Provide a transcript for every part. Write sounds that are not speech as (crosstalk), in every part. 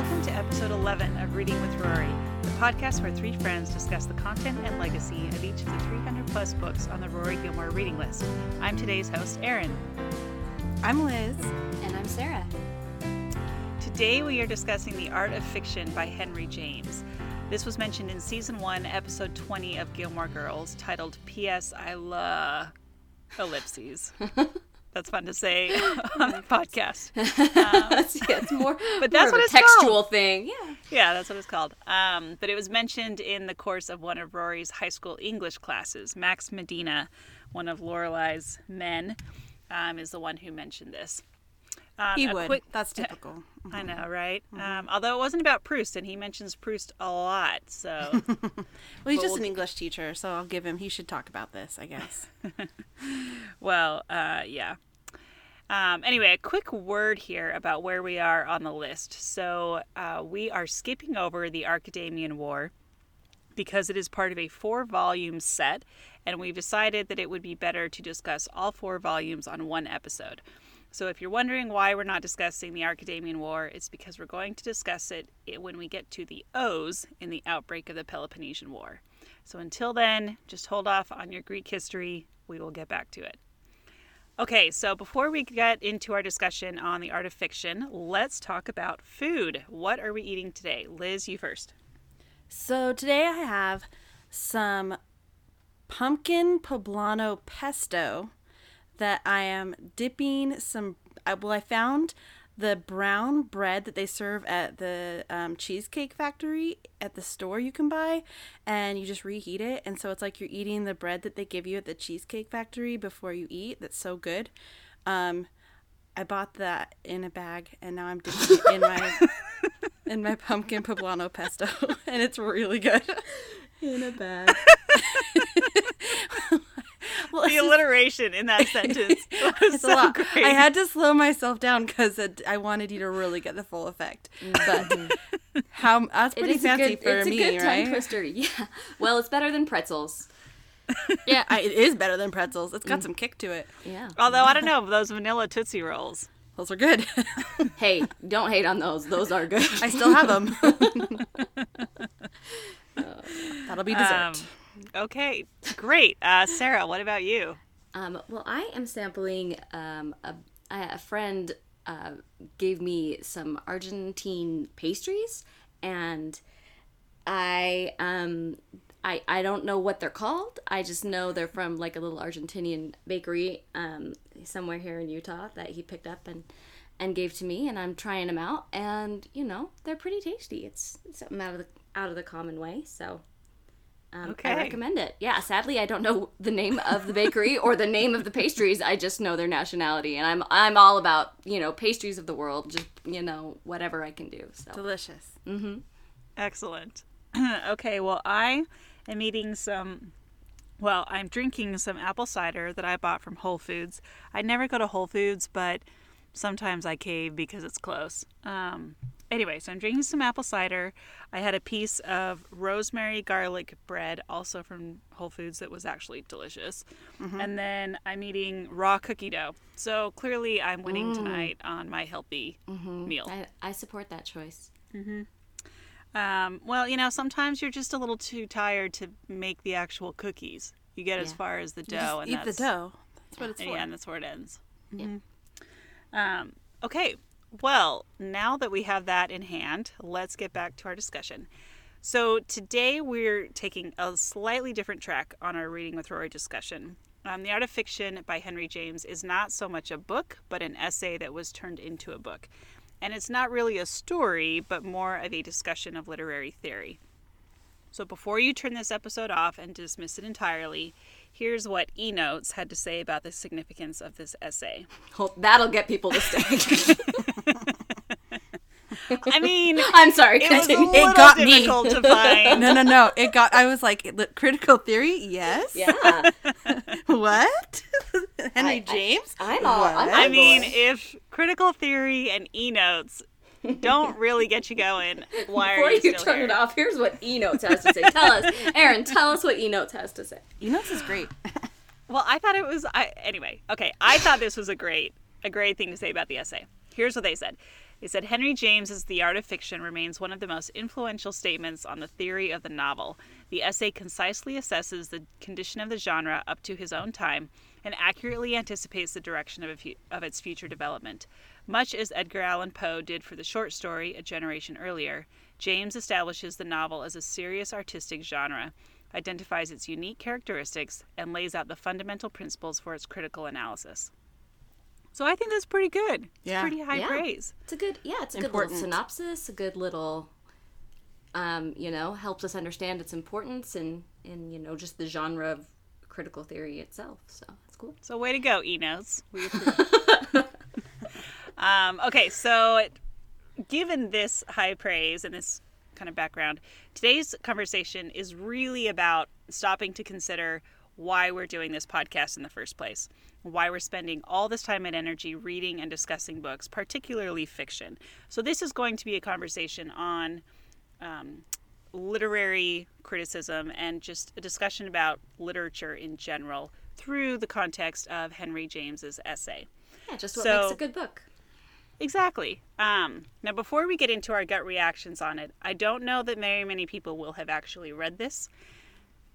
Welcome to episode 11 of Reading with Rory, the podcast where three friends discuss the content and legacy of each of the 300 plus books on the Rory Gilmore reading list. I'm today's host, Erin. I'm Liz. And I'm Sarah. Today we are discussing The Art of Fiction by Henry James. This was mentioned in season 1, episode 20 of Gilmore Girls, titled P.S. I Love Ellipses. (laughs) That's fun to say (laughs) (laughs) on the podcast. (laughs) Um, yeah, it's more, but that's more what it's textual called. thing. Yeah. Yeah, that's what it's called. Um, but it was mentioned in the course of one of Rory's high school English classes. Max Medina, one of Lorelai's men, um, is the one who mentioned this. Um, He would. quick- That's typical. I know, right? Um, although it wasn't about Proust, and he mentions Proust a lot. So, Well, he's just an English teacher, so I'll give him. He should talk about this, I guess. well, uh, yeah. Um, anyway, a quick word here about where we are on the list. So, uh, we are skipping over the Archidamian War because it is part of a four volume set, and we've decided that it would be better to discuss all four volumes on one episode. So, if you're wondering why we're not discussing the Archidamian War, it's because we're going to discuss it when we get to the O's in the outbreak of the Peloponnesian War. So, until then, just hold off on your Greek history. We will get back to it. Okay, so before we get into our discussion on the art of fiction, let's talk about food. What are we eating today? Liz, you first. So today I have some pumpkin poblano pesto that I am dipping some. Well, I found the brown bread that they serve at the um, cheesecake factory at the store you can buy, and you just reheat it, and so it's like you're eating the bread that they give you at the cheesecake factory before you eat. That's so good. Um, I bought that in a bag, and now I'm dipping it in my (laughs) in my pumpkin poblano pesto, (laughs) and it's really good. In a bag. (laughs) well, The alliteration in that (laughs) sentence was so great. I had to slow myself down because I wanted you to really get the full effect. But how that's pretty is a fancy good, for it's me, a good right? tongue twister. (laughs) Yeah. Well, it's better than pretzels. (laughs) Yeah, I, it is better than pretzels. It's got some kick to it. Yeah. Although I don't know those vanilla tootsie rolls. Those are good. Hey, don't hate on those. Those are good. I still have them. That'll be dessert. Um, okay, great. Uh, Sarah, what about you? Um, well, I am sampling. Um, a, a friend uh, gave me some Argentine pastries, and I um, I I don't know what they're called. I just know they're from like a little Argentinian bakery um, somewhere here in Utah that he picked up and and gave to me, and I'm trying them out, and you know they're pretty tasty. It's, it's something out of the out of the common way, so. Um, Okay. I recommend it. Yeah, sadly, I don't know the name of the bakery (laughs) or the name of the pastries. I just know their nationality, and I'm I'm all about you know pastries of the world. Just you know whatever I can do. So Delicious. Mm-hmm. Excellent. (clears throat) okay, well, I am eating some. Well, I'm drinking some apple cider that I bought from Whole Foods. I never go to Whole Foods, but sometimes I cave because it's close. Um, anyway, so I'm drinking some apple cider. I had a piece of rosemary garlic bread, also from Whole Foods, that was actually delicious. And then I'm eating raw cookie dough. So clearly, I'm winning tonight on my healthy meal. I, I support that choice. Um, well, you know, sometimes you're just a little too tired to make the actual cookies. You get as far as the dough, and eat the dough. That's what it's and for. yeah, and that's where it ends. Yep. Um, okay, well, now that we have that in hand, let's get back to our discussion. So today we're taking a slightly different track on our reading with Rory discussion. Um, the Art of Fiction by Henry James is not so much a book, but an essay that was turned into a book. And it's not really a story, but more of a discussion of literary theory. So before you turn this episode off and dismiss it entirely, here's what eNotes had to say about the significance of this essay. Well, that'll get people to stay. (laughs) I mean, (laughs) I'm sorry. it was a Continue. little got me. to find. No, no, no. It got. I was like, li- critical theory. Yes. Yeah, (laughs) What? (laughs) Henry I- James. I'm all. I'm I mean, board. if critical theory and E notes don't really get you going, why Before are you, you still turn here? it off, here's what E Notes has to say. Tell us, Erin. Tell us what E Notes has to say. E Notes is great. Well, I thought it was. I, anyway, okay. I thought this was a great, a great thing to say about the essay. Here's what they said: He said Henry James's The Art of Fiction remains one of the most influential statements on the theory of the novel. The essay concisely assesses the condition of the genre up to his own time and accurately anticipates the direction of, fu- of its future development. Much as Edgar Allan Poe did for the short story a generation earlier, James establishes the novel as a serious artistic genre, identifies its unique characteristics, and lays out the fundamental principles for its critical analysis. So I think that's pretty good. It's Yeah. pretty high Yeah. praise. It's a good, yeah, it's a good Important. little synopsis, a good little, um, you know, helps us understand its importance and, and, you know, just the genre of critical theory itself. So that's cool. So way to go, eNotes. (laughs) We um, okay, so given this high praise and this kind of background, today's conversation is really about stopping to consider why we're doing this podcast in the first place, why we're spending all this time and energy reading and discussing books, particularly fiction. So this is going to be a conversation on um, literary criticism and just a discussion about literature in general through the context of Henry James's essay. Yeah, just what So- makes a good book. Exactly. Um, now, before we get into our gut reactions on it, I don't know that very many people will have actually read this.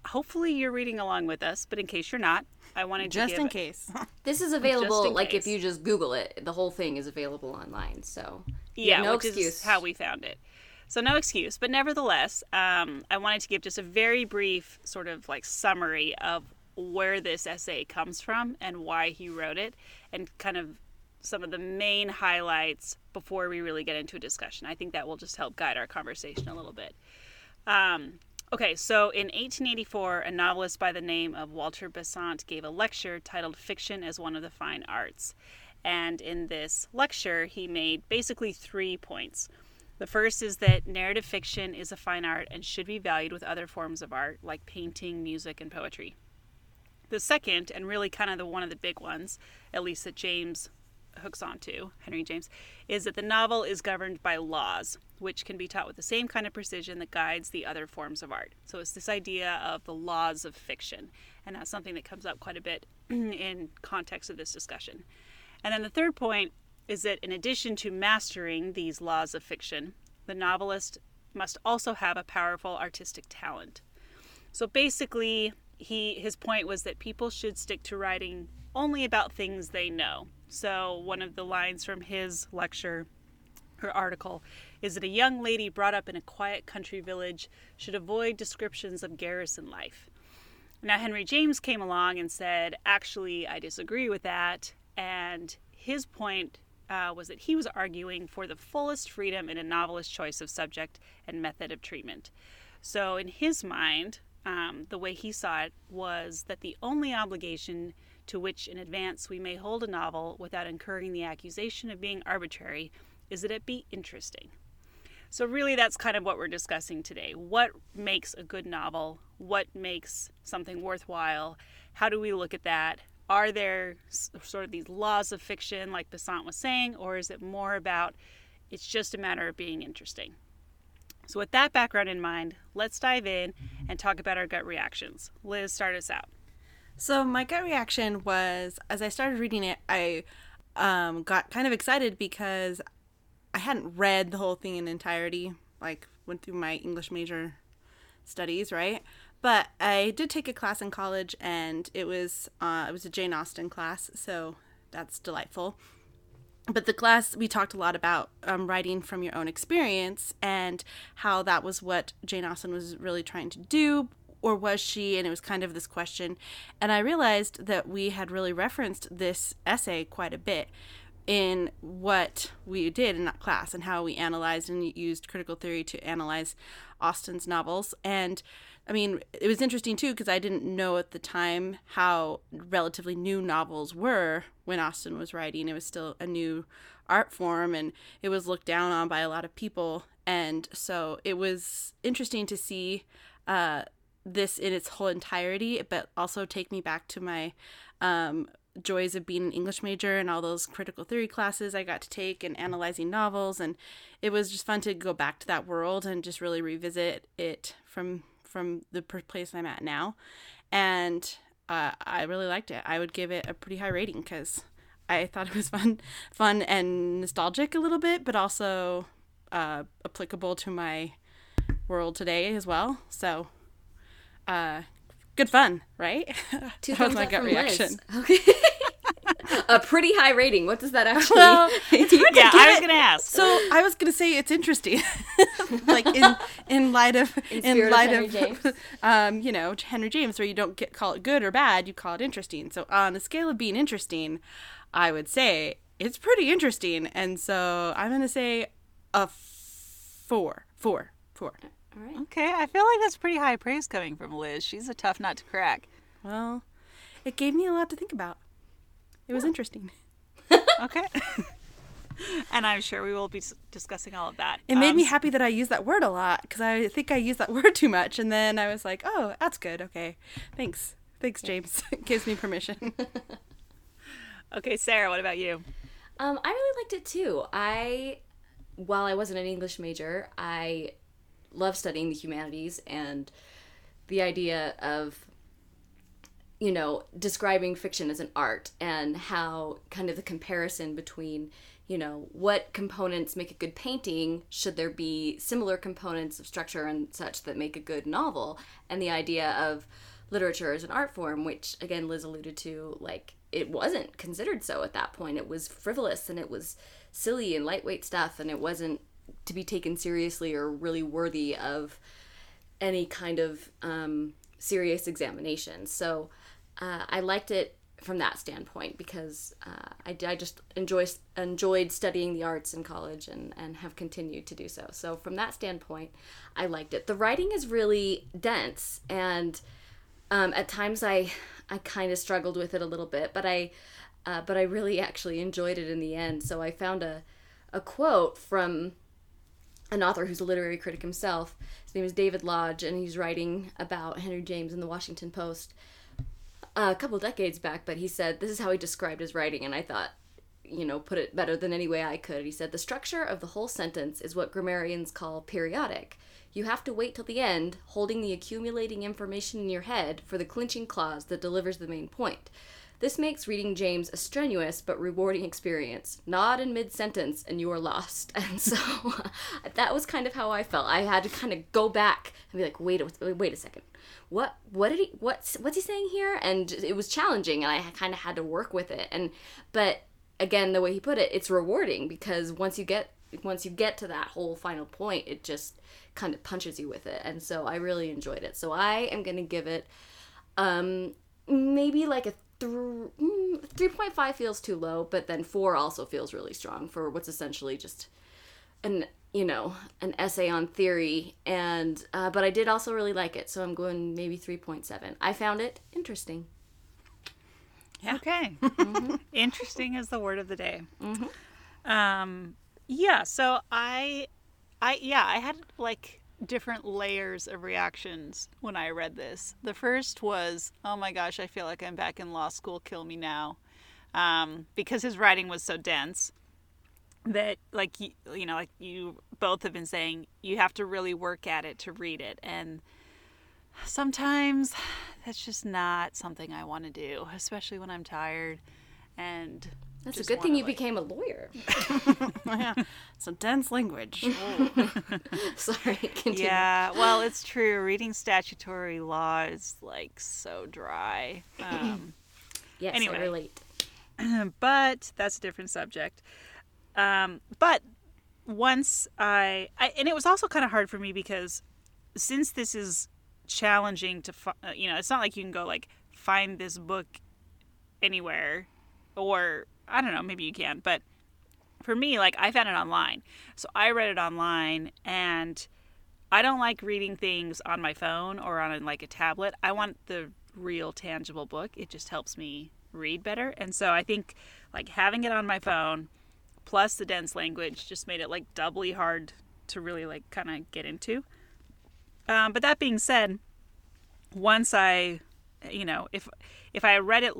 Hopefully, you're reading along with us, but in case you're not, I wanted to Just give in case. (laughs) (laughs) This is available, like, case. if you just Google it, the whole thing is available online. So, yeah, no which excuse. is how we found it. So no excuse, but nevertheless, um, I wanted to give just a very brief sort of like summary of where this essay comes from and why he wrote it, and kind of some of the main highlights before we really get into a discussion. I think that will just help guide our conversation a little bit. Um, okay, so in 1884, a novelist by the name of Walter Besant gave a lecture titled Fiction as One of the Fine Arts. And in this lecture, he made basically three points. The first is that narrative fiction is a fine art and should be valued with other forms of art like painting, music, and poetry. The second, and really kind of the one of the big ones, at least that James hooks onto, Henry James, is that the novel is governed by laws, which can be taught with the same kind of precision that guides the other forms of art. So it's this idea of the laws of fiction, and that's something that comes up quite a bit (clears throat) in context of this discussion. And then the third point is that in addition to mastering these laws of fiction, the novelist must also have a powerful artistic talent. So basically, he his point was that people should stick to writing only about things they know. So one of the lines from his lecture or article is that a young lady brought up in a quiet country village should avoid descriptions of garrison life. Now Henry James came along and said, "Actually, I disagree with that." And his point uh, was that he was arguing for the fullest freedom in a novelist's choice of subject and method of treatment. So, in his mind, um, the way he saw it was that the only obligation to which in advance we may hold a novel without incurring the accusation of being arbitrary is that it be interesting. So, really, that's kind of what we're discussing today. What makes a good novel? What makes something worthwhile? How do we look at that? Are there sort of these laws of fiction, like Besant was saying, or is it more about it's just a matter of being interesting? So, with that background in mind, let's dive in and talk about our gut reactions. Liz, start us out. So my gut reaction was as I started reading it, I um, got kind of excited because I hadn't read the whole thing in entirety. Like went through my English major studies, right? But I did take a class in college, and it was uh, it was a Jane Austen class, so that's delightful. But the class we talked a lot about um, writing from your own experience and how that was what Jane Austen was really trying to do, or was she? And it was kind of this question. And I realized that we had really referenced this essay quite a bit in what we did in that class and how we analyzed and used critical theory to analyze Austen's novels. And I mean, it was interesting too because I didn't know at the time how relatively new novels were when Austen was writing. It was still a new art form and it was looked down on by a lot of people. And so it was interesting to see uh, this in its whole entirety, but also take me back to my um, joys of being an English major and all those critical theory classes I got to take and analyzing novels. And it was just fun to go back to that world and just really revisit it from from the place I'm at now. And uh, I really liked it. I would give it a pretty high rating because I thought it was (laughs) fun, fun and nostalgic a little bit, but also uh, applicable to my world today as well. So, uh, good fun, right? (laughs) Two that was my up gut reaction. Liz. Okay. (laughs) a pretty high rating. What does that actually? Well, (laughs) Yeah, I was gonna ask. So I was gonna say it's interesting, like in in light of in, spirit of light Henry of, James. um you know Henry James, where you don't get call it good or bad, you call it interesting. So on a scale of being interesting, I would say it's pretty interesting, and so I'm gonna say a four, four, four. All right. okay, I feel like that's pretty high praise coming from Liz. She's a tough nut to crack. Well, it gave me a lot to think about. It was interesting. (laughs) Okay. (laughs) and I'm sure we will be discussing all of that. It made Um, me happy that I used that word a lot because I think I used that (laughs) word too much, and then I was like, "Oh, that's good. Okay, thanks, thanks, James. Gives me permission." Okay, Sarah, what about you? Um, I really liked it too. I, while I wasn't an English major, I love studying the humanities and the idea of, you know, describing fiction as an art and how kind of the comparison between, you know, what components make a good painting, should there be similar components of structure and such that make a good novel, and the idea of literature as an art form, which again Liz alluded to, like it wasn't considered so at that point. It was frivolous and it was silly and lightweight stuff, and it wasn't to be taken seriously or really worthy of any kind of um, serious examination. So uh, I liked it from that standpoint because uh, I, I just enjoy enjoyed studying the arts in college and, and have continued to do so. So from that standpoint, I liked it. The writing is really dense and um, at times I I kind of struggled with it a little bit, but I uh, but I really actually enjoyed it in the end. So I found a a quote from an author who's a literary critic himself. His name is David Lodge, and he's writing about Henry James in the Washington Post a couple decades back. But he said this is how he described his writing, and I thought, you know, put it better than any way I could. He said the structure of the whole sentence is what grammarians call periodic. You have to wait till the end, holding the accumulating information in your head for the clinching clause that delivers the main point. This makes reading James a strenuous but rewarding experience. Nod in mid sentence and you are lost. (laughs) And so (laughs) that was kind of how I felt. I had to kind of go back and be like, wait, a- wait a second. What what did he what's what's he saying here? And it was challenging and I kind of had to work with it. And but again, the way he put it, it's rewarding because once you get once you get to that whole final point, it just kind of punches you with it. And so I really enjoyed it. So I am going to give it um maybe like a th- mm, 3.5 feels too low, but then 4 also feels really strong for what's essentially just an you know an essay on theory and uh, but i did also really like it so i'm going maybe 3.7 i found it interesting Okay. (laughs) Interesting is the word of the day. Um, yeah. So I, I yeah, I had like different layers of reactions when I read this. The first was, oh my gosh, I feel like I'm back in law school. Kill me now, um, because his writing was so dense that like you, you know like you both have been saying you have to really work at it to read it and sometimes that's just not something I want to do, especially when I'm tired. And that's just a good thing you like- became a lawyer (laughs) yeah, some dense language. (laughs) sorry (laughs) continue. Yeah, well, it's true. Reading statutory law is like so dry. (clears throat) Um, yes Anyway. i relate (clears throat) but that's a different subject. Um, but once I, I, and it was also kind of hard for me because since this is challenging to, uh, you know, it's not like you can go like find this book anywhere, or I don't know, maybe you can, but for me, like I found it online, so I read it online, and I don't like reading things on my phone or on like a tablet. I want the real tangible book. It just helps me read better. And so I think like having it on my phone plus the dense language just made it like doubly hard to really like kind of get into. Um, but that being said, once I, you know, if if I read it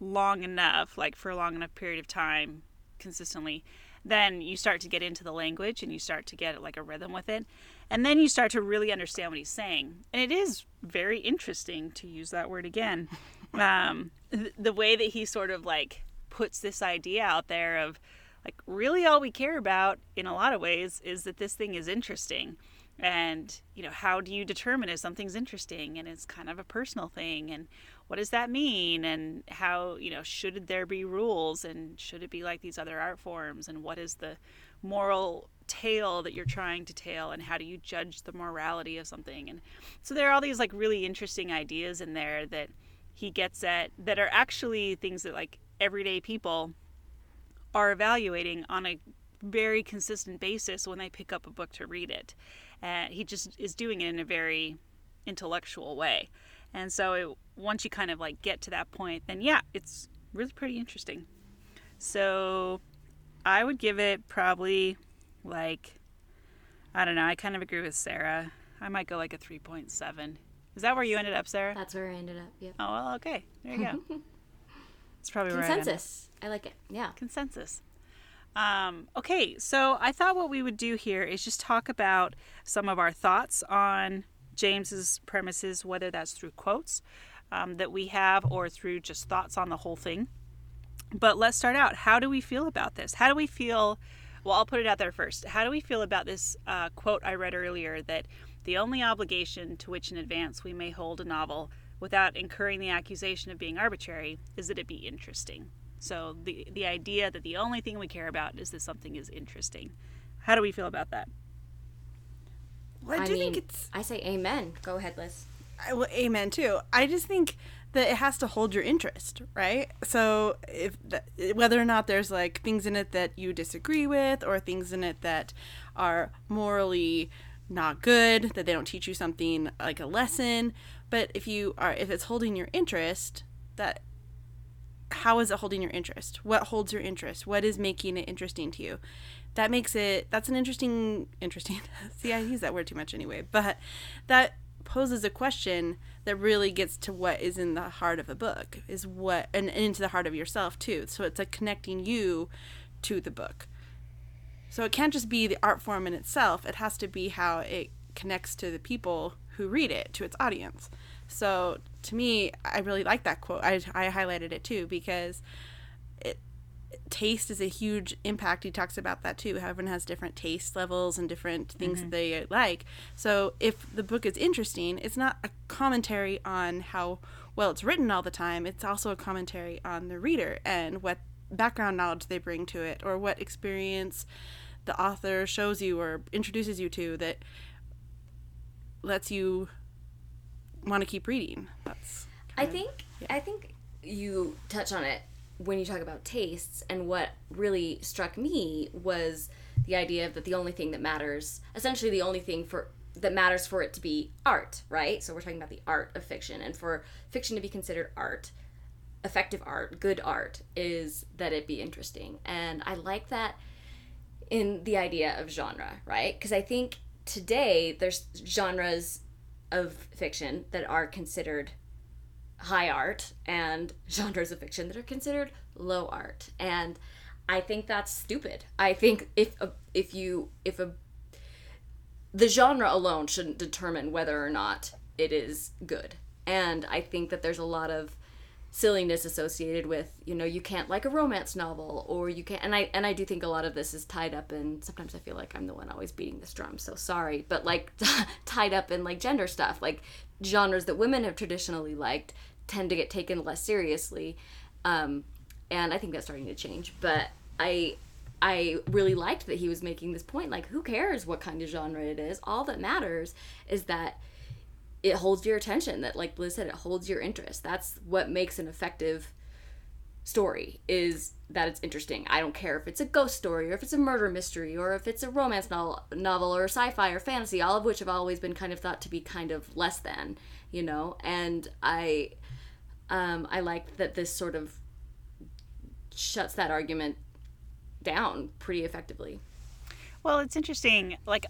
long enough, like for a long enough period of time, consistently, then you start to get into the language and you start to get like a rhythm with it, and then you start to really understand what he's saying. And it is very interesting to use that word again. (laughs) Um, the way that he sort of like puts this idea out there of like really all we care about in a lot of ways is that this thing is interesting and you know how do you determine if something's interesting and it's kind of a personal thing and what does that mean? And how you know should there be rules? And should it be like these other art forms? And what is the moral tale that you're trying to tell? And how do you judge the morality of something? And so there are all these like really interesting ideas in there that he gets at that are actually things that like everyday people are evaluating on a very consistent basis when they pick up a book to read it. And he just is doing it in a very intellectual way and so it, once you kind of like get to that point then yeah it's really pretty interesting so i would give it probably like i don't know i kind of agree with sarah i might go like a 3.7 is that where you ended up sarah That's where I ended up. Yep. oh well okay there you go (laughs) it's probably where I. Consensus. I like it. Yeah. consensus. Um, okay, so I thought what we would do here is just talk about some of our thoughts on James's premises, whether that's through quotes um, that we have or through just thoughts on the whole thing. But let's start out. How do we feel about this? How do we feel? Well, I'll put it out there first. How do we feel about this uh, quote I read earlier that the only obligation to which in advance we may hold a novel without incurring the accusation of being arbitrary is that it be interesting? So the the idea that the only thing we care about is that something is interesting. How do we feel about that? Well, I I do mean, think it's I say amen. Go ahead, Liz. I, well, amen too. I just think that it has to hold your interest, right? So if whether or not there's like things in it that you disagree with, or things in it that are morally not good, that they don't teach you something like a lesson, but if you are if it's holding your interest, that how is it holding your interest? What holds your interest? What is making it interesting to you? That makes it that's an interesting interesting (laughs) see I use that word too much anyway, but that poses a question that really gets to what is in the heart of a book is what and, into the heart of yourself too. So it's like connecting you to the book. So it can't just be the art form in itself, it has to be how it connects to the people who read it, to its audience. So to me, I really like that quote. I, I highlighted it too because it taste is a huge impact. He talks about that too. How everyone has different taste levels and different things that mm-hmm. they like. So if the book is interesting, it's not a commentary on how well it's written all the time. It's also a commentary on the reader and what background knowledge they bring to it or what experience the author shows you or introduces you to that lets you want to keep reading. That's I think I think you touch on it when you talk about tastes and what really struck me was the idea that the only thing that matters essentially the only thing for that matters for it to be art, right? So we're talking about the art of fiction and for fiction to be considered art, effective art, good art is that it be interesting. And I like that in the idea of genre, right? Because I think today there's genres of fiction that are considered high art and (laughs) genres of fiction that are considered low art. And i think that's stupid. I think if a, if you if a the genre alone shouldn't determine whether or not it is good. And i think that there's a lot of silliness associated with you know you can't like a romance novel or you can't and i and i do think a lot of this is tied up in sometimes i feel like i'm the one always beating this drum so sorry but like (laughs) tied up in like gender stuff like genres that women have traditionally liked tend to get taken less seriously um and i think that's starting to change but i i really liked that he was making this point like who cares what kind of genre it is? All that matters is that it holds your attention that like liz said it holds your interest. That's what makes an effective story is that it's interesting. I don't care if it's a ghost story or if it's a murder mystery or if it's a romance novel, novel or sci-fi or fantasy all of which have always been kind of thought to be kind of less than you know? And i um, i like that this sort of shuts that argument down pretty effectively Well, it's interesting. Like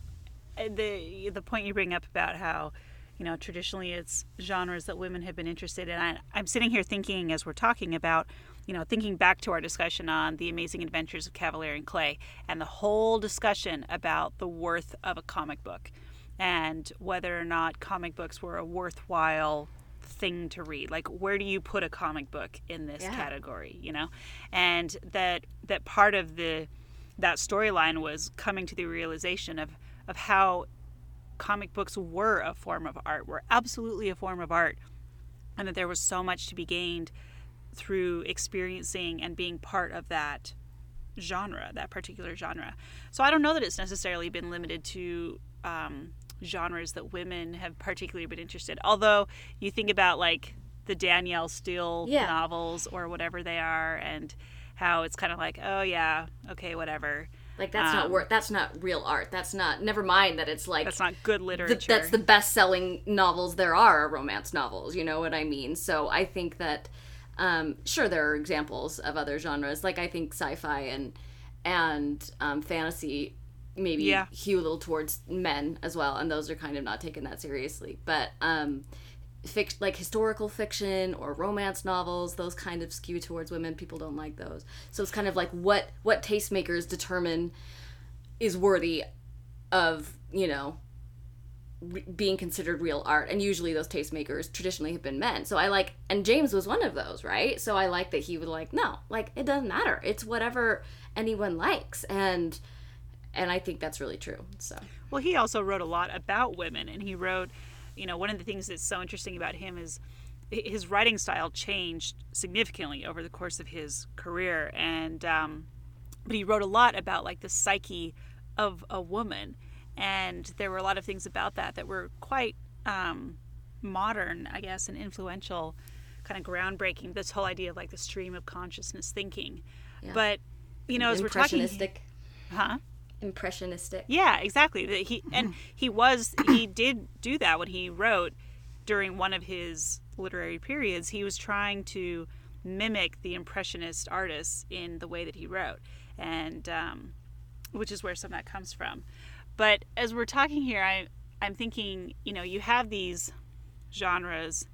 uh, the the point you bring up about how you know traditionally it's genres that women have been interested in. I, I'm sitting here thinking as we're talking about you know thinking back to our discussion on the amazing adventures of Kavalier and Clay and the whole discussion about the worth of a comic book and whether or not comic books were a worthwhile thing to read like where do you put a comic book in this Yeah. category you know and that that part of the that storyline was coming to the realization of of how comic books were a form of art were absolutely a form of art and that there was so much to be gained through experiencing and being part of that genre, that particular genre. So I don't know that it's necessarily been limited to um, genres that women have particularly been interested. Although you think about like the Danielle Steel Yeah. novels or whatever they are, and how it's kind of like, oh yeah, okay, whatever. Like that's not Um, work. That's not real art. That's not. Never mind that it's like That's not good the, literature. that's the best selling novels there are, are romance novels. You know what I mean? So I think that, um, sure, there are examples of other genres. Like I think sci-fi and and um, fantasy maybe Yeah. hew a little towards men as well, and those are kind of not taken that seriously. But um, fic- like historical fiction or romance novels, those kind of skew towards women. People don't like those. So it's kind of like what what tastemakers determine is worthy of you know re- being considered real art and usually those tastemakers traditionally have been men so i like and james was one of those right so i like that he was like no like it doesn't matter it's whatever anyone likes and and i think that's really true so Well, he also wrote a lot about women, and he wrote, you know, one of the things that's so interesting about him is his writing style changed significantly over the course of his career, and um, but he wrote a lot about like the psyche of a woman, and there were a lot of things about that that were quite um, modern, I guess, and influential, kind of groundbreaking. This whole idea of like the stream of consciousness thinking, but you know, as we're talking, huh? Impressionistic Yeah, exactly. That he and (clears throat) he was he did do that when he wrote during one of his literary periods. He was trying to mimic the impressionist artists in the way that he wrote, and um, which is where some of that comes from. But as we're talking here, I I'm thinking, you know, you have these genres.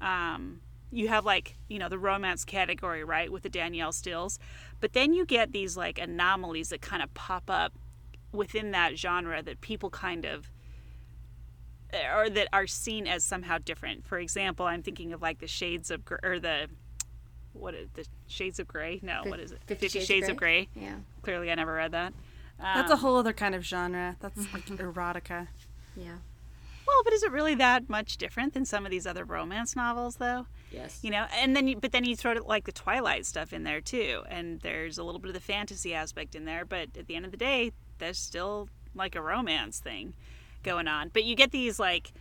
Um, you have like you know the romance category right with the Danielle Steels but then you get these like anomalies that kind of pop up within that genre that people kind of or that are seen as somehow different. For example i'm thinking of like the shades of Gr- or the what is the shades of gray no what is it? Fifty Shades of shades of gray yeah. Clearly i never read that. That's a um, whole other kind of genre. That's like (laughs) erotica. yeah. Well but is it really that much different than some of these other romance novels though? Yes. You know and then you, but then you throw it like the twilight stuff in there too and there's a little bit of the fantasy aspect in there but at the end of the day there's still like a romance thing going on. But you get these like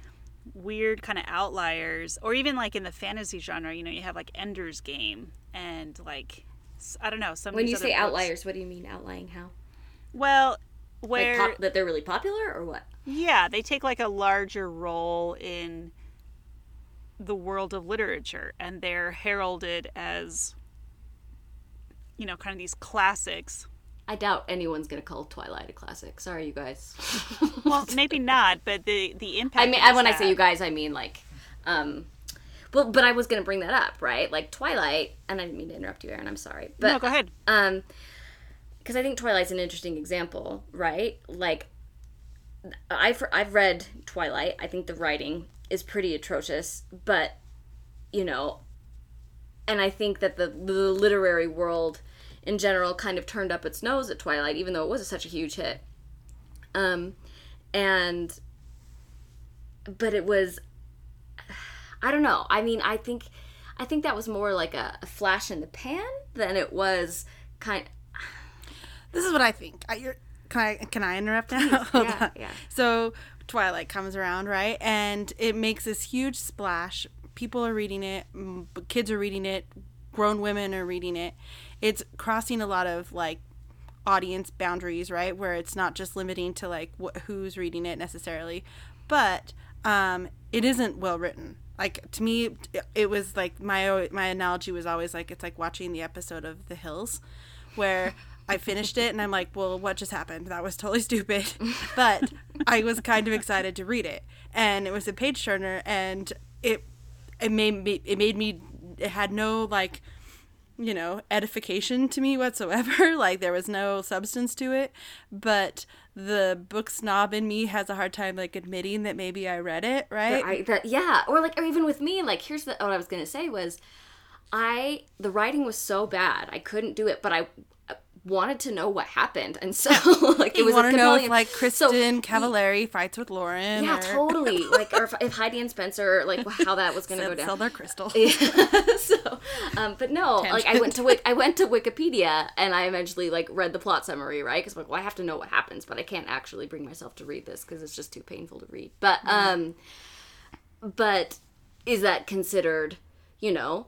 weird kind of outliers or even like in the fantasy genre you know you have like ender's game and like I don't know some when you say books- outliers what do you mean outlying how? Well where like pop, that they're really popular or what? Yeah, they take like a larger role in the world of literature and they're heralded as you know, kind of these classics. I doubt anyone's gonna call Twilight a classic. Sorry, you guys. (laughs) Well, maybe not, but the the impact I mean, when I say you guys, I mean like, um, well, but I was gonna bring that up, right? Like Twilight, and I didn't mean to interrupt you, Erin. I'm sorry, but No, go ahead. um, because I think Twilight's an interesting example, right? Like, I've I've read Twilight. I think the writing is pretty atrocious, but you know, and I think that the the literary world in general kind of turned up its nose at Twilight, even though it was such a huge hit. Um, and but it was (sighs) I don't know. I mean, I think I think that was more like a, a flash in the pan than it was kind. (sighs) This is what I think. I, you're, can I can I interrupt now? (laughs) Yeah, yeah. So Twilight comes around, right, and it makes this huge splash. People are reading it. Kids are reading it. Grown women are reading it. It's crossing a lot of like audience boundaries, right? Where it's not just limiting to like wh- who's reading it necessarily, but um, it isn't well written. Like to me, it was like my my analogy was always like it's like watching the episode of The Hills, where I finished it and I'm like, well, what just happened? That was totally (laughs) stupid, but I was kind of excited to read it, and it was a page turner, and it it made me it made me it had no like you know, edification to me whatsoever. (laughs) like there was no substance to it. But the book snob in me has a hard time like admitting that maybe I read it, right? I, that yeah, or like or even with me, like here's the what I was gonna say was, I the writing was so bad I couldn't do it, but I wanted to know what happened, and so (laughs) like it was want to know if like so- Kristin Cavallari fights with Lauren. yeah, or (laughs) totally. Like, or if, if Heidi and Spencer, like how that was gonna (laughs) sell, go down. sell their crystal. Yeah. so, um, but no, like I went to I went to Wikipedia and I eventually like read the plot summary, right? Because I'm like, well, I have to know what happens, but I can't actually bring myself to read this because it's just too painful to read. But um, but is that considered, you know,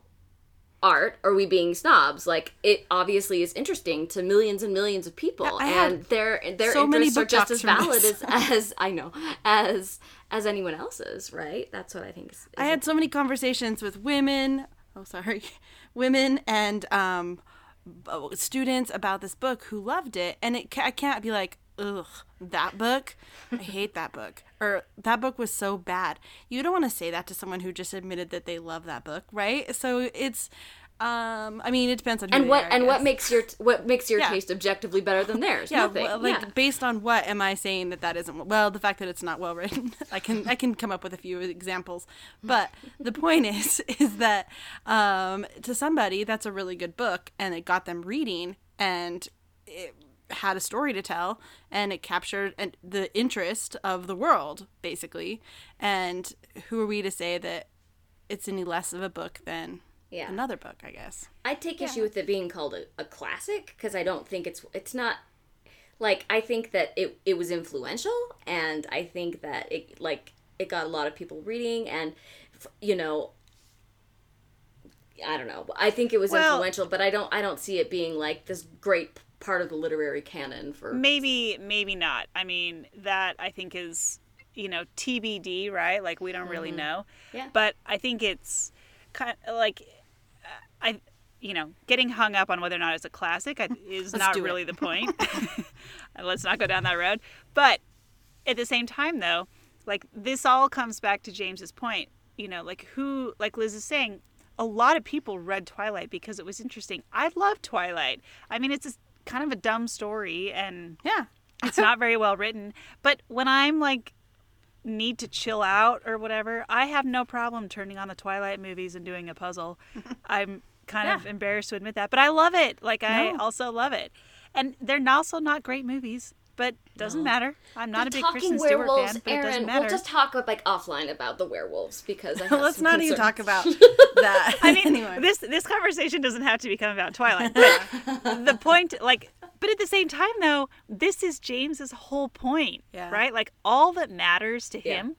art? Are we being snobs? Like it obviously is interesting to millions and millions of people, had and their their so many interests are just as valid as (laughs) as I know as as anyone else's, right? That's what I think. Is, is I had so many conversations with women. Oh, sorry, (laughs) women and um, students about this book who loved it, and it I can't be like, ugh, that book, I hate that book, or that book was so bad. You don't want to say that to someone who just admitted that they love that book, right? So it's, um, I mean, it depends on who and what are, and what makes your what makes your Yeah. taste objectively better than theirs? Yeah, well, like yeah. based on what am I saying that that isn't well? The fact that it's not well written, (laughs) I can I can come up with a few examples. But the point is (laughs) is that um, to somebody that's a really good book, and it got them reading, and it had a story to tell, and it captured and the interest of the world basically. And who are we to say that it's any less of a book than Yeah. another book? I guess. I take issue with it being called a, a classic because I don't think it's it's not like I think that it it was influential and I think that it like it got a lot of people reading and you know I don't know. I think it was Well- influential, but I don't I don't see it being like this great part of the literary canon for Maybe, maybe not. I mean, that I think is, you know, TBD, right? Like we don't really know. Yeah. But I think it's kind of like, uh, I, you know, getting hung up on whether or not it's a classic is not really the point. (laughs) (laughs) Let's not go down that road. But at the same time, though, like this all comes back to James's point. You know, like who, like Liz is saying, a lot of people read Twilight because it was interesting. I love Twilight. I mean, it's a, kind of a dumb story and Yeah. (laughs) it's not very well written. But when I'm like need to chill out or whatever, I have no problem turning on the Twilight movies and doing a puzzle. (laughs) I'm kind of embarrassed to admit that, but I love it. Like I No. also love it. And they're also not great movies, but doesn't matter. I'm not a big talking Kristen Stewart werewolves, fan, but it Erin. doesn't matter. We'll just talk like offline about the werewolves because I (laughs) have Let's not even talk about (laughs) that. I (laughs) mean, anyway. this this conversation doesn't have to become about Twilight. But the point, like, but at the same time, though, this is James's whole point, Yeah. right? Like, all that matters to Yeah. him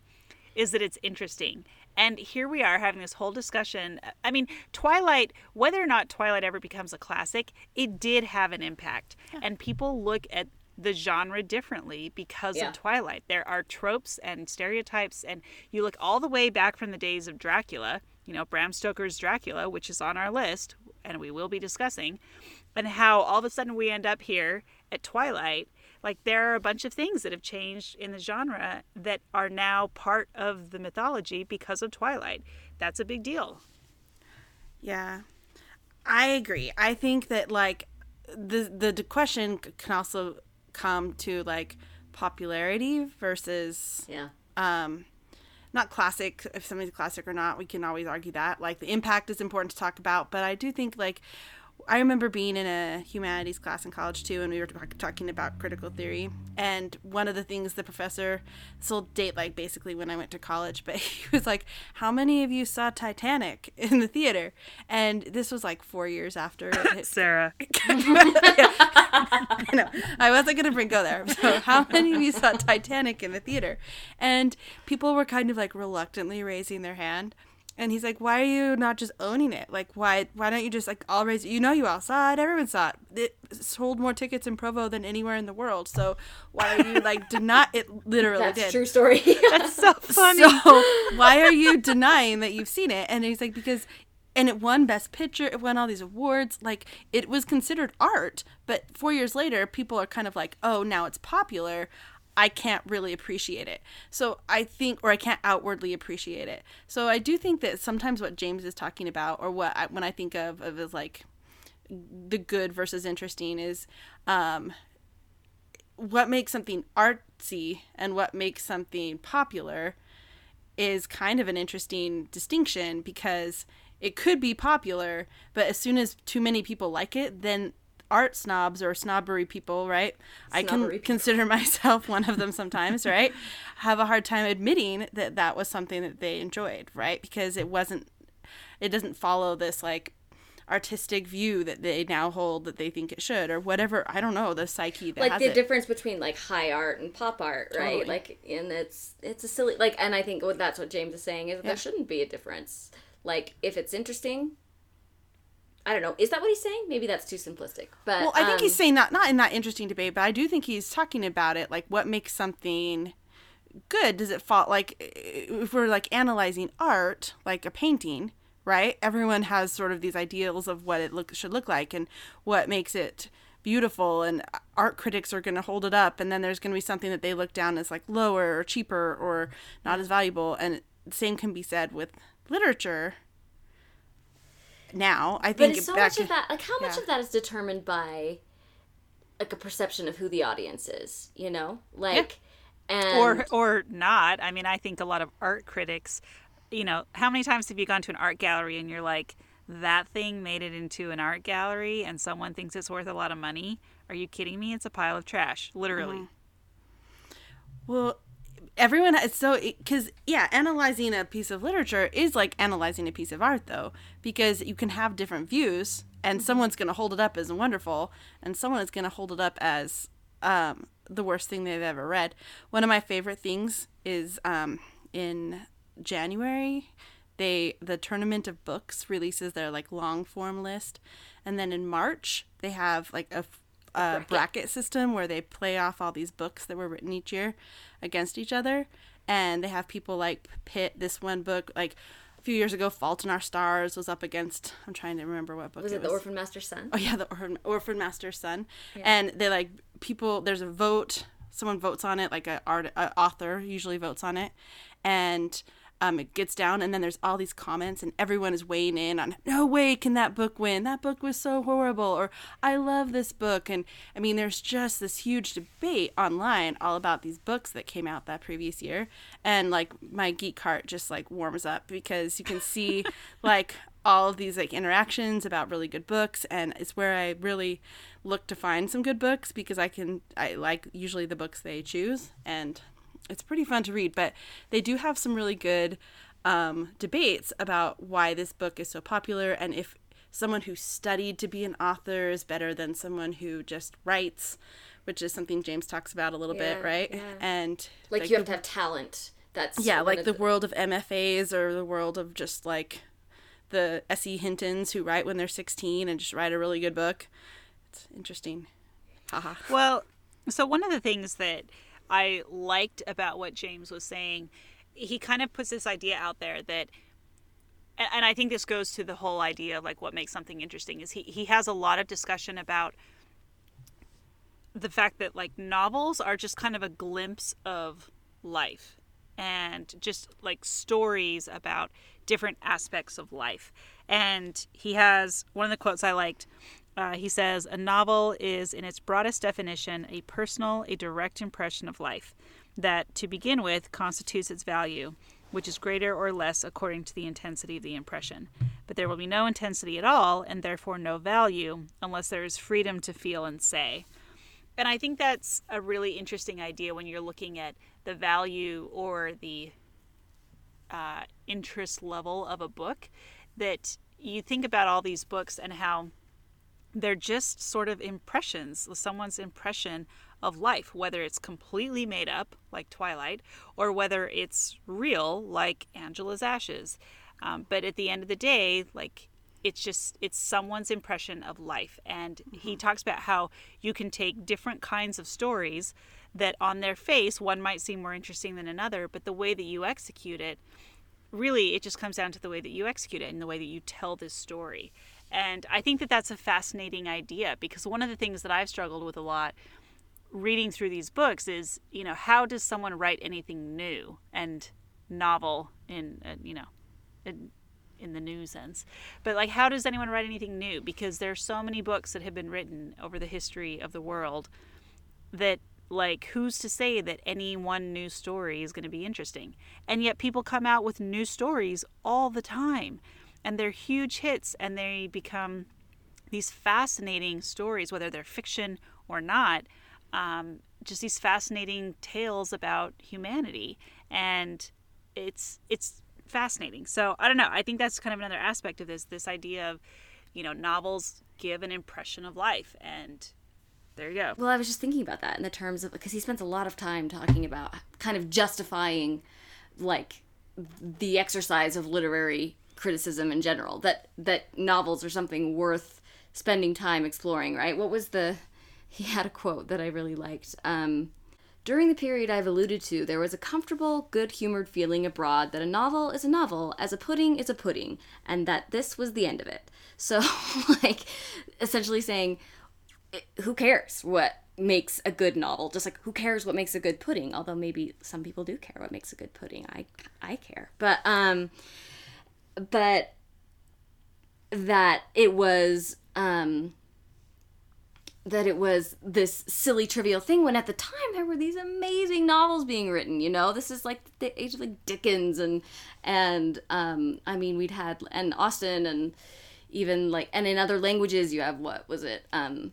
is that it's interesting. And here we are having this whole discussion. I mean, Twilight, whether or not Twilight ever becomes a classic, it did have an impact. And people look at the genre differently because Yeah. of Twilight. There are tropes and stereotypes, and you look all the way back from the days of Dracula, you know, Bram Stoker's Dracula, which is on our list, and we will be discussing, and how all of a sudden we end up here at Twilight. Like, there are a bunch of things that have changed in the genre that are now part of the mythology because of Twilight. That's a big deal. Yeah, I agree. I think that like the the question can also come to like popularity versus Yeah. um not classic if something's classic or not we can always argue that like the impact is important to talk about but i do think like i remember being in a humanities class in college too and we were talk- talking about critical theory and one of the things the professor this will date like basically when i went to college but (laughs) he was like how many of you saw titanic in the theater and this was like four years after (laughs) it Sarah. (laughs) I know. I wasn't gonna bring go there. So, how many of you saw Titanic in the theater? And people were kind of like reluctantly raising their hand. And he's like, "Why are you not just owning it? Like, why why don't you just like all raise? You know, you all saw it. Everyone saw it. It sold more tickets in Provo than anywhere in the world. So why are you like (laughs) deny? It literally That's did. true story. (laughs) That's so (laughs) funny. So why are you denying that you've seen it? And he's like, because, and it won Best Picture. It won all these awards. Like it was considered art, but four years later, people are kind of like, oh, now it's popular. I can't really appreciate it. So I think, or I can't outwardly appreciate it. So I do think that sometimes what James is talking about, or what I, when I think of of is like the good versus interesting is um, what makes something artsy and what makes something popular is kind of an interesting distinction because it could be popular, but as soon as too many people like it, then art snobs or snobbery people, right? I can people. consider (laughs) myself one of them sometimes, right? (laughs) Have a hard time admitting that that was something that they enjoyed, right? Because it wasn't, it doesn't follow this like artistic view that they now hold that they think it should or whatever. I don't know the psyche that like the it. difference between like high art and pop art, right? Totally. Like, and it's it's a silly like, and I think what that's what James is saying is that Yeah. there shouldn't be a difference. Like, if it's interesting, I don't know. Is that what he's saying? Maybe that's too simplistic. But Well, I think he's um, saying that not in that interesting debate, but I do think he's talking about it like what makes something good. Does it fall like if we're like analyzing art, like a painting, right? Everyone has sort of these ideals of what it look should look like and what makes it beautiful and art critics are going to hold it up and then there's going to be something that they look down as like lower or cheaper or not as valuable and the same can be said with literature now i think it's so back much to- of that. Like, how much yeah. of that is determined by like a perception of who the audience is? You know, like, and or or not. I mean, I think a lot of art critics, you know, how many times have you gone to an art gallery and you're like, that thing made it into an art gallery and someone thinks it's worth a lot of money? Are you kidding me? It's a pile of trash, literally. Mm-hmm. Well, everyone has so because yeah, analyzing a piece of literature is like analyzing a piece of art, though, because you can have different views, and someone's going to hold it up as wonderful, and someone is going to hold it up as um, the worst thing they've ever read. One of my favorite things is um, in January. They the tournament of books releases their like long form list, and then in March they have like a, a bracket. bracket system where they play off all these books that were written each year against each other, and they have people like pit this one book like. A few years ago, *Fault in Our Stars* was up against. I'm trying to remember what book was it the Orphan Master's Son? Oh yeah, the Orphan, Orphan Master's Son, and they like people. There's a vote. Someone votes on it, like a art a author usually votes on it, and um, it gets down, and then there's all these comments, and everyone is weighing in on. No way can that book win. That book was so horrible, or I love this book, and I mean, there's just this huge debate online all about these books that came out that previous year, and like my geek heart just like warms up because you can see (laughs) like all of these like interactions about really good books and it's where I really look to find some good books because I can I like usually the books they choose and it's pretty fun to read but they do have some really good um, debates about why this book is so popular and if someone who studied to be an author is better than someone who just writes which is something James talks about a little bit right yeah. and Like, like you have to have talent. That's yeah, like of the world of MFAs or the world of just like the S.E. Hintons who write when they're 16 and just write a really good book. It's interesting. Haha. Well, so one of the things that I liked about what James was saying, he kind of puts this idea out there that and I think this goes to the whole idea of like what makes something interesting is he, he has a lot of discussion about the fact that like novels are just kind of a glimpse of life and just like stories about different aspects of life. And he has one of the quotes I liked. Uh, he says, A novel is, in its broadest definition, a personal, a direct impression of life that, to begin with, constitutes its value, which is greater or less according to the intensity of the impression. But there will be no intensity at all, and therefore no value, unless there is freedom to feel and say. And I think that's a really interesting idea when you're looking at the value or the uh, interest level of a book. That you think about all these books and how they're just sort of impressions, someone's impression of life, whether it's completely made up, like Twilight, or whether it's real, like Angela's Ashes. Um, but at the end of the day, like it's just it's someone's impression of life. And he talks about how you can take different kinds of stories that on their face one might seem more interesting than another but the way that you execute it really it just comes down to the way that you execute it and the way that you tell this story and i think that that's a fascinating idea because one of the things that i've struggled with a lot reading through these books is you know how does someone write anything new and novel in uh, you know in, in the new sense. But like, how does anyone write anything new? Because there's so many books that have been written over the history of the world that like who's to say that any one new story is going to be interesting and yet people come out with new stories all the time and they're huge hits and they become these fascinating stories whether they're fiction or not um, just these fascinating tales about humanity. And it's it's fascinating. So i don't know. I think that's kind of another aspect of this this idea of you know novels give an impression of life. And there you go. Well, I was just thinking about that in the terms of because he spends a lot of time talking about kind of justifying like the exercise of literary criticism in general that that novels are something worth spending time exploring, right? What was the (laughs) he had a quote that I really liked. Um, during the period I've alluded to, there was a comfortable, good humored feeling abroad that a novel is a novel, as a pudding is a pudding, and that this was the end of it. (laughs) So, like, essentially saying, who cares what makes a good novel just like who cares what makes a good pudding although maybe some people do care what makes a good pudding i i care but um but that it was um that it was this silly trivial thing when at the time there were these amazing novels being written you know? This is like the age of like dickens and and um i mean we'd had and austen and even like and in other languages you have what was it um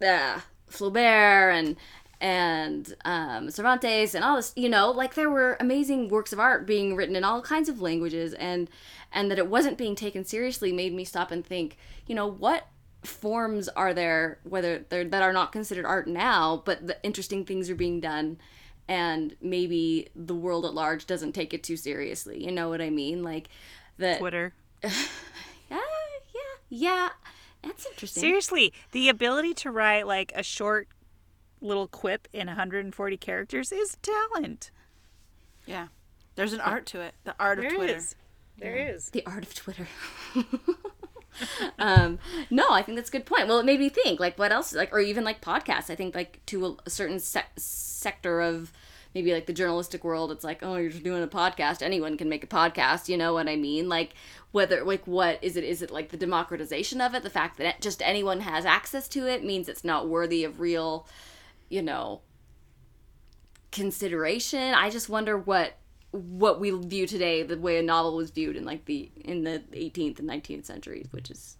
uh, Flaubert and and um, Cervantes and all this, you know, like there were amazing works of art being written in all kinds of languages, and and that it wasn't being taken seriously made me stop and think, you know, what forms are there, whether they're that are not considered art now, but the interesting things are being done, and maybe the world at large doesn't take it too seriously. You know what I mean? Like that Twitter. (laughs) yeah, yeah, yeah. That's interesting. Seriously, the ability to write like a short little quip in 140 characters is talent. Yeah. There's an art to it. The art There of Twitter. is. There is. The art of Twitter. (laughs) um, no, I think that's a good point. Well, it made me think, like, what else? Like, or even like podcasts. I think, like, to a, a certain sec- sector of maybe like the journalistic world, it's like, oh, you're just doing a podcast. Anyone can make a podcast. You know what I mean? Like, whether like what is it? Is it like the democratization of it? The fact that just anyone has access to it means it's not worthy of real, you know, consideration. I just wonder what what we view today the way a novel was viewed in like the in the 18th and 19th centuries which is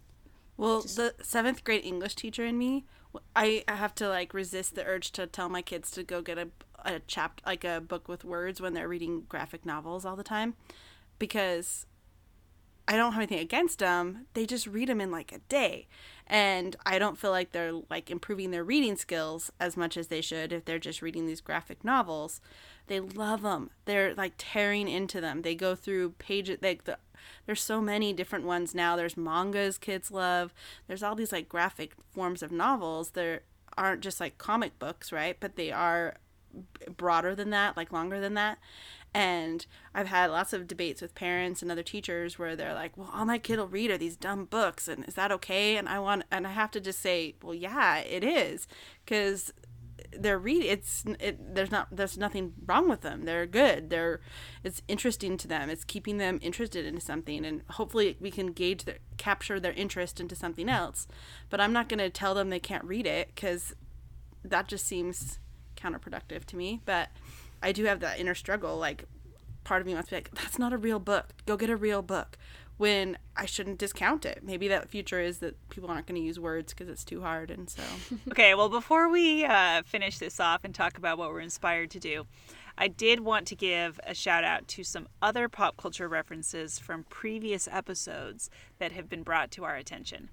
Well, the seventh grade English teacher in me, I I have to like resist the urge to tell my kids to go get a a chap like a book with words when they're reading graphic novels all the time, because I don't have anything against them. They just read them in like a day, and I don't feel like they're like improving their reading skills as much as they should if they're just reading these graphic novels. They love them. They're like tearing into them. They go through pages. Like the there's so many different ones now. There's mangas kids love. There's all these like graphic forms of novels. There aren't just like comic books, right? But they are broader than that, like longer than that. And I've had lots of debates with parents and other teachers where they're like, "Well, all my kid will read are these dumb books, and is that okay?" And I want, and I have to just say, "Well, yeah, it is," because they're read it's it, there's not there's nothing wrong with them. They're good. They're it's interesting to them. It's keeping them interested into something and hopefully we can gauge their capture their interest into something else. But i'm not going to tell them they can't read it because that just seems counterproductive to me. But i do have that inner struggle like part of me wants to be like that's not a real book. Go get a real book. When i shouldn't discount it. Maybe that future is that people aren't going to use words because it's too hard and so. (laughs) Okay, well, before we uh, finish this off and talk about what we're inspired to do, I did want to give a shout out to some other pop culture references from previous episodes that have been brought to our attention.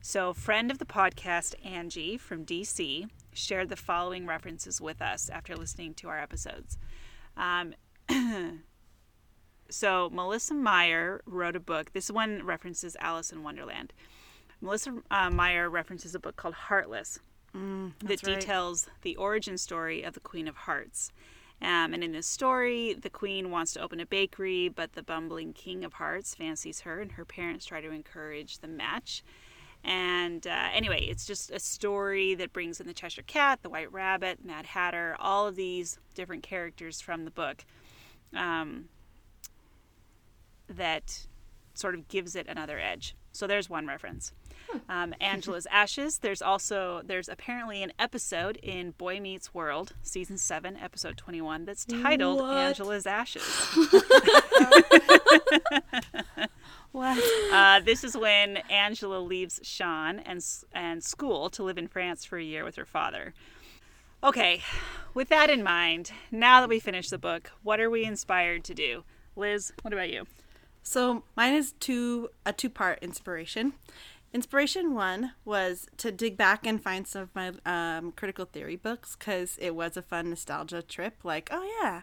So, friend of the podcast, Angie from DC, shared the following references with us after listening to our episodes. Um, (clears throat) so, Melissa Meyer wrote a book. This one references Alice in Wonderland. Melissa uh, Meyer references a book called Heartless that that's right. details the origin story of the Queen of Hearts. Um, and in this story, the queen wants to open a bakery, but the bumbling King of Hearts fancies her, and her parents try to encourage the match. And uh, anyway, it's just a story that brings in the Cheshire Cat, the White Rabbit, Mad Hatter, all of these different characters from the book um, that sort of gives it another edge. So there's one reference. Um, Angela's (laughs) Ashes. There's also there's apparently an episode in Boy Meets World, season seven, episode twenty one, that's titled What? Angela's Ashes. (laughs) (laughs) What? Uh, this is when Angela leaves Sean and and school to live in France for a year with her father. Okay, with that in mind, now that we finished the book, what are we inspired to do? Liz, what about you? So mine is two a two part inspiration. Inspiration one was to dig back and find some of my um, critical theory books because it was a fun nostalgia trip. Like, oh yeah,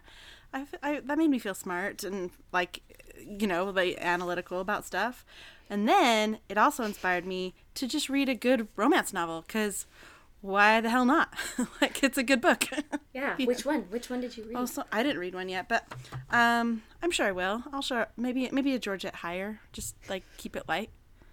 I, I- that made me feel smart and like, you know, like analytical about stuff. And then it also inspired me to just read a good romance novel because why the hell not? (laughs) like, it's a good book. (laughs) Yeah. Which one? Which one did you read? Also, I didn't read one yet, but um, I'm sure I will. I'll sure maybe maybe a Georgette Heyer. Just like keep it light. (laughs)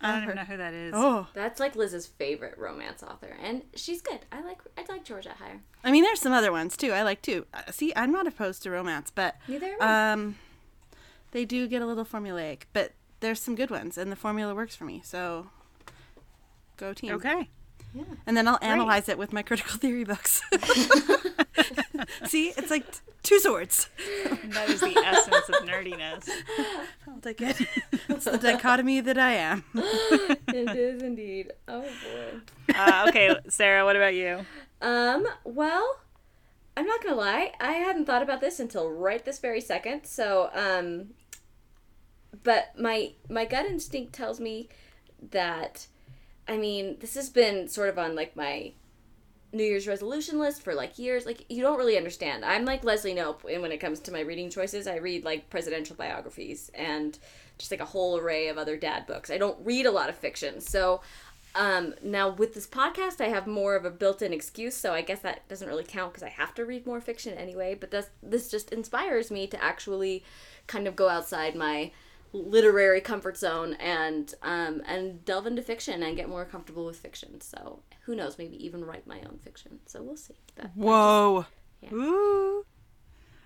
I don't even know who that is. Oh, That's like Liz's favorite romance author, and she's good. I like I like Georgia Heyer. I mean, there's some other ones too. I like too. Uh, see, I'm not opposed to romance, but Neither am I. um, they do get a little formulaic. But there's some good ones, and the formula works for me. So go team. Okay. Yeah. And then I'll analyze it with my critical (laughs) theory books. (laughs) see, it's like t- two swords. That is the essence of nerdiness. I'll take it. It's the dichotomy that I am. it is indeed. Oh boy. Uh, okay, Sarah, what about you? Um, well, I'm not gonna lie, I hadn't thought about this until right this very second. So, um, but my my gut instinct tells me that, I mean, this has been sort of on like my New Year's resolution list for like years. Like you don't really understand. I'm like Leslie Knope, and when it comes to my reading choices, I read like presidential biographies and just like a whole array of other dad books. I don't read a lot of fiction, so um, now with this podcast, I have more of a built-in excuse, so I guess that doesn't really count because I have to read more fiction anyway. But this this just inspires me to actually kind of go outside my literary comfort zone and um, and delve into fiction and get more comfortable with fiction. So who knows, maybe even write my own fiction. So we'll see. But Whoa. Yeah. Ooh.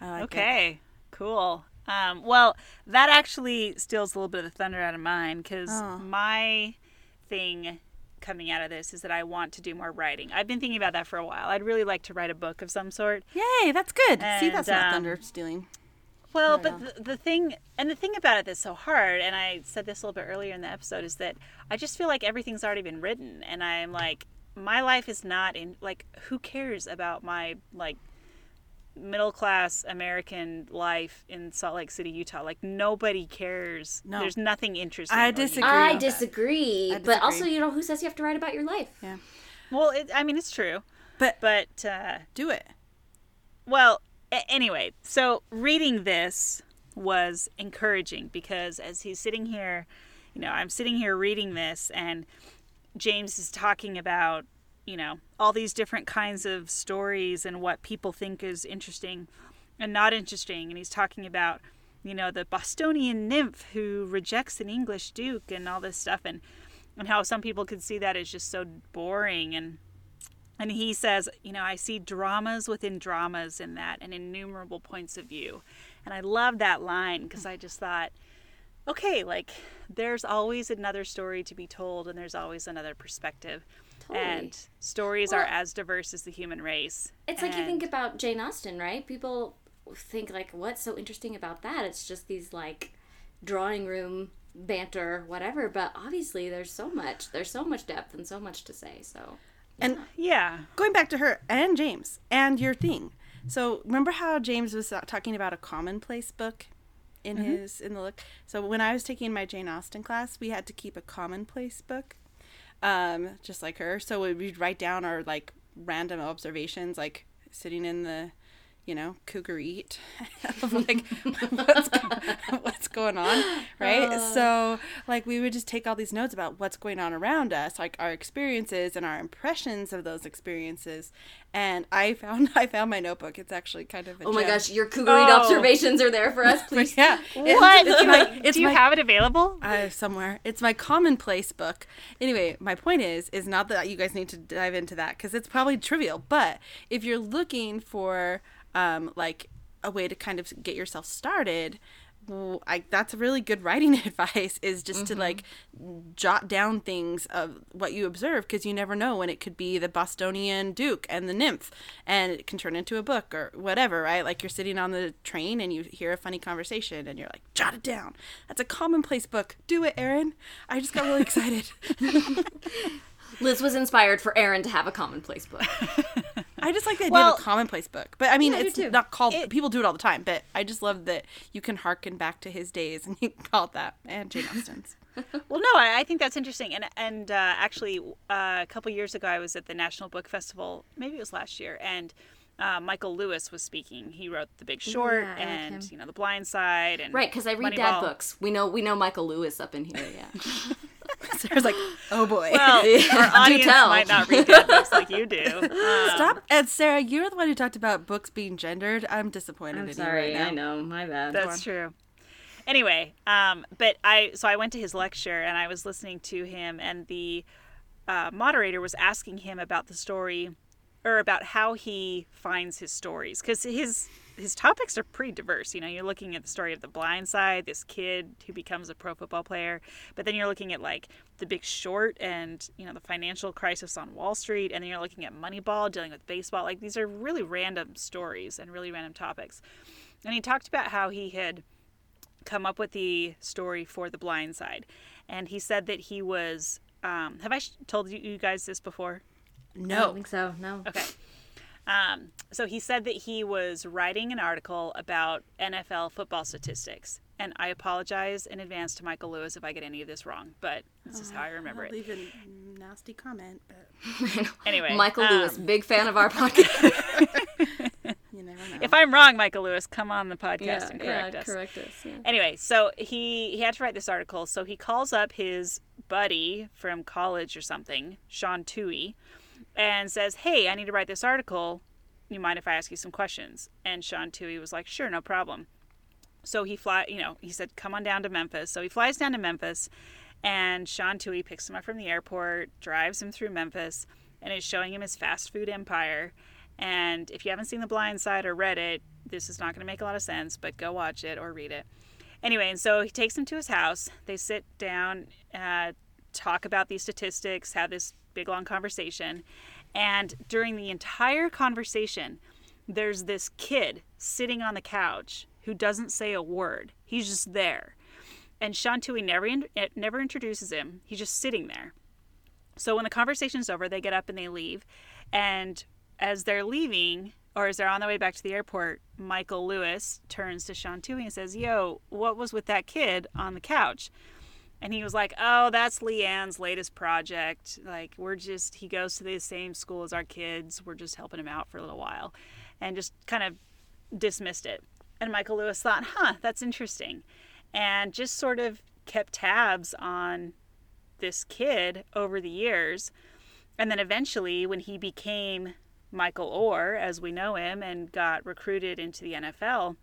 I like it. Okay, cool. Um, well, that actually steals a little bit of the thunder out of mine because Oh. my thing coming out of this is that I want to do more writing. I've been thinking about that for a while. I'd really like to write a book of some sort. Yay, that's good. See, that's And, not um, thunder stealing. Well, Not but the, the thing, and the thing about it that's so hard, and I said this a little bit earlier in the episode, is that I just feel like everything's already been written, and I'm like, my life is not in like, who cares about my like middle class American life in Salt Lake City, Utah? Like nobody cares. No. There's nothing interesting. I disagree. I about that. disagree, But also, you know, who says you have to write about your life? Yeah. Well, it, I mean, it's true, But but uh, do it. Well, a- anyway, so reading this was encouraging because as he's sitting here, you know, I'm sitting here reading this and James is talking about, you know, all these different kinds of stories and what people think is interesting and not interesting. And he's talking about, you know, the Bostonian nymph who rejects an English duke and all this stuff and and how some people could see that as just so boring and and he says, you know, I see dramas within dramas in that and innumerable points of view. And I love that line because I just thought, okay, like there's always another story to be told and there's always another perspective. Totally. And stories are as diverse as the human race. It's like you think about Jane Austen, right? People think like, what's so interesting about that? It's just these like drawing room banter, whatever. But obviously, there's so much. There's so much depth and so much to say. So And Yeah. going back to her and James and your thing. So remember how James was talking about a commonplace book in his in the look. So when I was taking my Jane Austen class, we had to keep a commonplace book, um, just like her. So we'd write down our like random observations, like sitting in the, you know, Cougareat, (laughs) of like what's (laughs) what's going on, right? so like we would just take all these notes about what's going on around us, like our experiences and our impressions of those experiences. And I found (laughs) I found my notebook. It's actually kind of a Oh my gosh, your Cougareat Oh. observations are there for us, please. yeah. It- What? It's my, it's Do you my, have it available? uh, somewhere. It's my commonplace book. Anyway, my point is, is not that you guys need to dive into that because it's probably trivial. But if you're looking for, um, like a way to kind of get yourself started, I, that's really good writing (laughs) advice is just Mm-hmm. to like jot down things of what you observe because you never know when it could be the Bostonian Duke and the nymph and it can turn into a book or whatever, right? Like you're sitting on the train and you hear a funny conversation and you're like, jot it down. That's a commonplace book. Do it, Erin. I just got really (laughs) excited. Liz was inspired for Erin to have a commonplace book. (laughs) I just like the idea Well- of a commonplace book. But I mean, Yeah, it's too. not called, It- people do it all the time, but I just love that you can harken back to his days and you can call it that. And Jane Austen's. (laughs) Well, no, I, I think that's interesting. And and uh, actually, uh, a couple years ago, I was at the National Book Festival. Maybe it was last year, and uh, Michael Lewis was speaking. He wrote The Big Short Yeah, I like and him. you know The Blind Side and Right, because I read dad Moneyball. books. We know we know Michael Lewis up in here. Yeah. (laughs) (laughs) Sarah's like, oh boy. Well, (laughs) our audience tell. might not read dad books like you do. (laughs) Um, Stop. And Sarah, you're the one who talked about books being gendered. I'm disappointed I'm in sorry. you right. I know. My bad. That's true. Anyway, um, but I so I went to his lecture and I was listening to him, and the uh, moderator was asking him about the story, or about how he finds his stories, because his his topics are pretty diverse. You know, you're looking at the story of the blind side, this kid who becomes a pro football player, but then you're looking at like the Big Short and you know the financial crisis on Wall Street, and then you're looking at Moneyball, dealing with baseball. Like these are really random stories and really random topics. And he talked about how he had come up with the story for the blind side and he said that he was um, have i told you, you guys this before No. I don't No. think so. No. okay um, so he said that he was writing an article about nfl football statistics and i apologize in advance to michael lewis if i get any of this wrong but this is how i remember I'll it leave a nasty comment, but (laughs) anyway Michael um, Lewis, big fan of our podcast. (laughs) you never know. if i'm wrong michael lewis come on the podcast and correct us correct us. Yeah. anyway, so he he had to write this article. So he calls up his buddy from college or something, Sean Tuohy, and says, "Hey, I need to write this article. You mind if I ask you some questions?" And Sean Tuohy was like, "Sure, no problem." So he fly, you know, he said, "Come on down to Memphis." So he flies down to Memphis, and Sean Tuohy picks him up from the airport, drives him through Memphis, and is showing him his fast food empire. And if you haven't seen The Blind Side or read it, this is not going to make a lot of sense, but go watch it or read it. Anyway, and so he takes him to his house. They sit down, uh, talk about these statistics, have this big long conversation. And during the entire conversation, there's this kid sitting on the couch who doesn't say a word. He's just there. And Sean Tuohy never in- eh, never introduces him. He's just sitting there. So when the conversation's over, they get up and they leave. And as they're leaving, or as they're on their way back to the airport, Michael Lewis turns to Sean Tuohy and says, Yo, what was with that kid on the couch? And he was like, Oh, that's Leigh Anne's latest project. Like, we're just, he goes to the same school as our kids. We're just helping him out for a little while. And just kind of dismissed it. And Michael Lewis thought, Huh, that's interesting. And just sort of kept tabs on this kid over the years. And then eventually, when he became Michael Oher, as we know him, and got recruited into the NFL,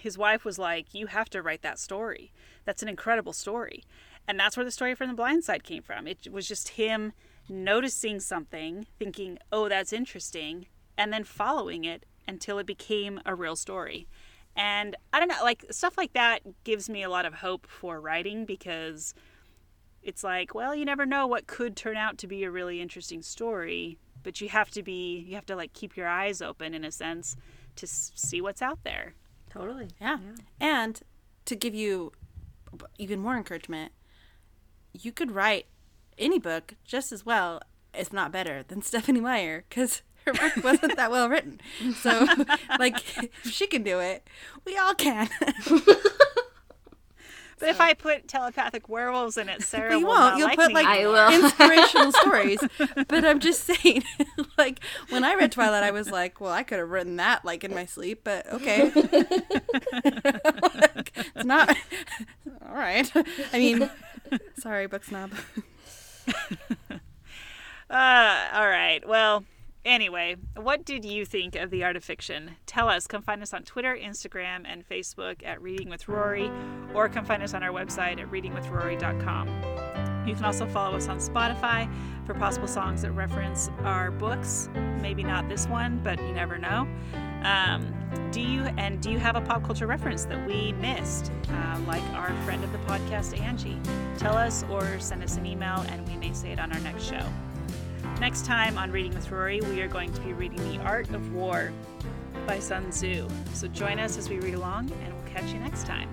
his wife was like, You have to write that story. That's an incredible story. And that's where the story from the blind side came from. It was just him noticing something, thinking, Oh, that's interesting, and then following it until it became a real story. And I don't know, like stuff like that gives me a lot of hope for writing because it's like, well, you never know what could turn out to be a really interesting story, but you have to be, you have to like keep your eyes open in a sense to see what's out there. Totally. Yeah. And to give you even more encouragement, you could write any book just as well, if not better, than (laughs) Stephanie Meyer because her book (laughs) wasn't that well written. So, (laughs) like, if she can do it, we all can. But if I put telepathic werewolves in it, Sarah But you will won't. not You'll like put me like I will. (laughs) inspirational stories. But I'm just saying, (laughs) like when I read Twilight, I was like, well, I could have written that like in my sleep, but okay. (laughs) Like, it's not all right. I mean, sorry, book snob. Uh, all right. Well, anyway, what did you think of the art of fiction? Tell us. Come find us on Twitter, Instagram, and Facebook at Reading with Rory, or come find us on our website at readingwithrory.com. You can also follow us on Spotify for possible songs that reference our books. Maybe not this one, but you never know. Um, do you and do you have a pop culture reference that we missed, uh, like our friend of the podcast Angie? Tell us or send us an email, and we may say it on our next show. Next time on Reading with Rory, we are going to be reading The Art of War by Sun Tzu. So join us as we read along, and we'll catch you next time.